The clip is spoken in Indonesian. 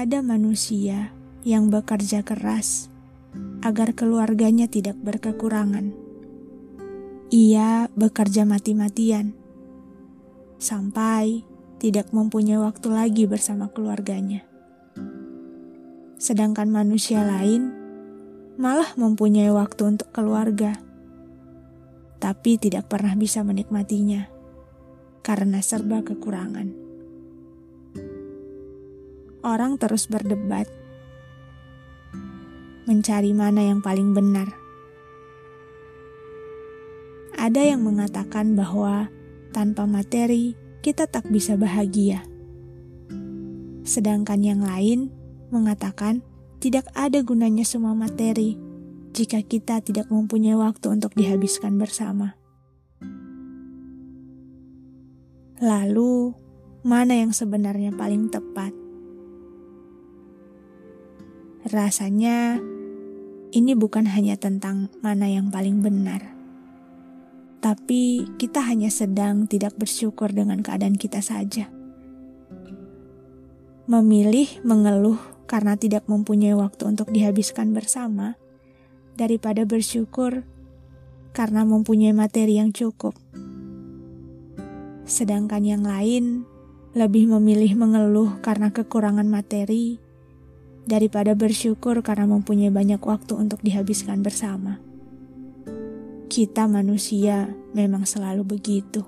Ada manusia yang bekerja keras agar keluarganya tidak berkekurangan. Ia bekerja mati-matian sampai tidak mempunyai waktu lagi bersama keluarganya. Sedangkan manusia lain malah mempunyai waktu untuk keluarga, tapi tidak pernah bisa menikmatinya karena serba kekurangan. Orang terus berdebat, mencari mana yang paling benar. Ada yang mengatakan bahwa tanpa materi kita tak bisa bahagia, sedangkan yang lain mengatakan tidak ada gunanya semua materi jika kita tidak mempunyai waktu untuk dihabiskan bersama. Lalu, mana yang sebenarnya paling tepat? Rasanya ini bukan hanya tentang mana yang paling benar, tapi kita hanya sedang tidak bersyukur dengan keadaan kita saja. Memilih mengeluh karena tidak mempunyai waktu untuk dihabiskan bersama, daripada bersyukur karena mempunyai materi yang cukup. Sedangkan yang lain lebih memilih mengeluh karena kekurangan materi daripada bersyukur karena mempunyai banyak waktu untuk dihabiskan bersama. Kita manusia memang selalu begitu.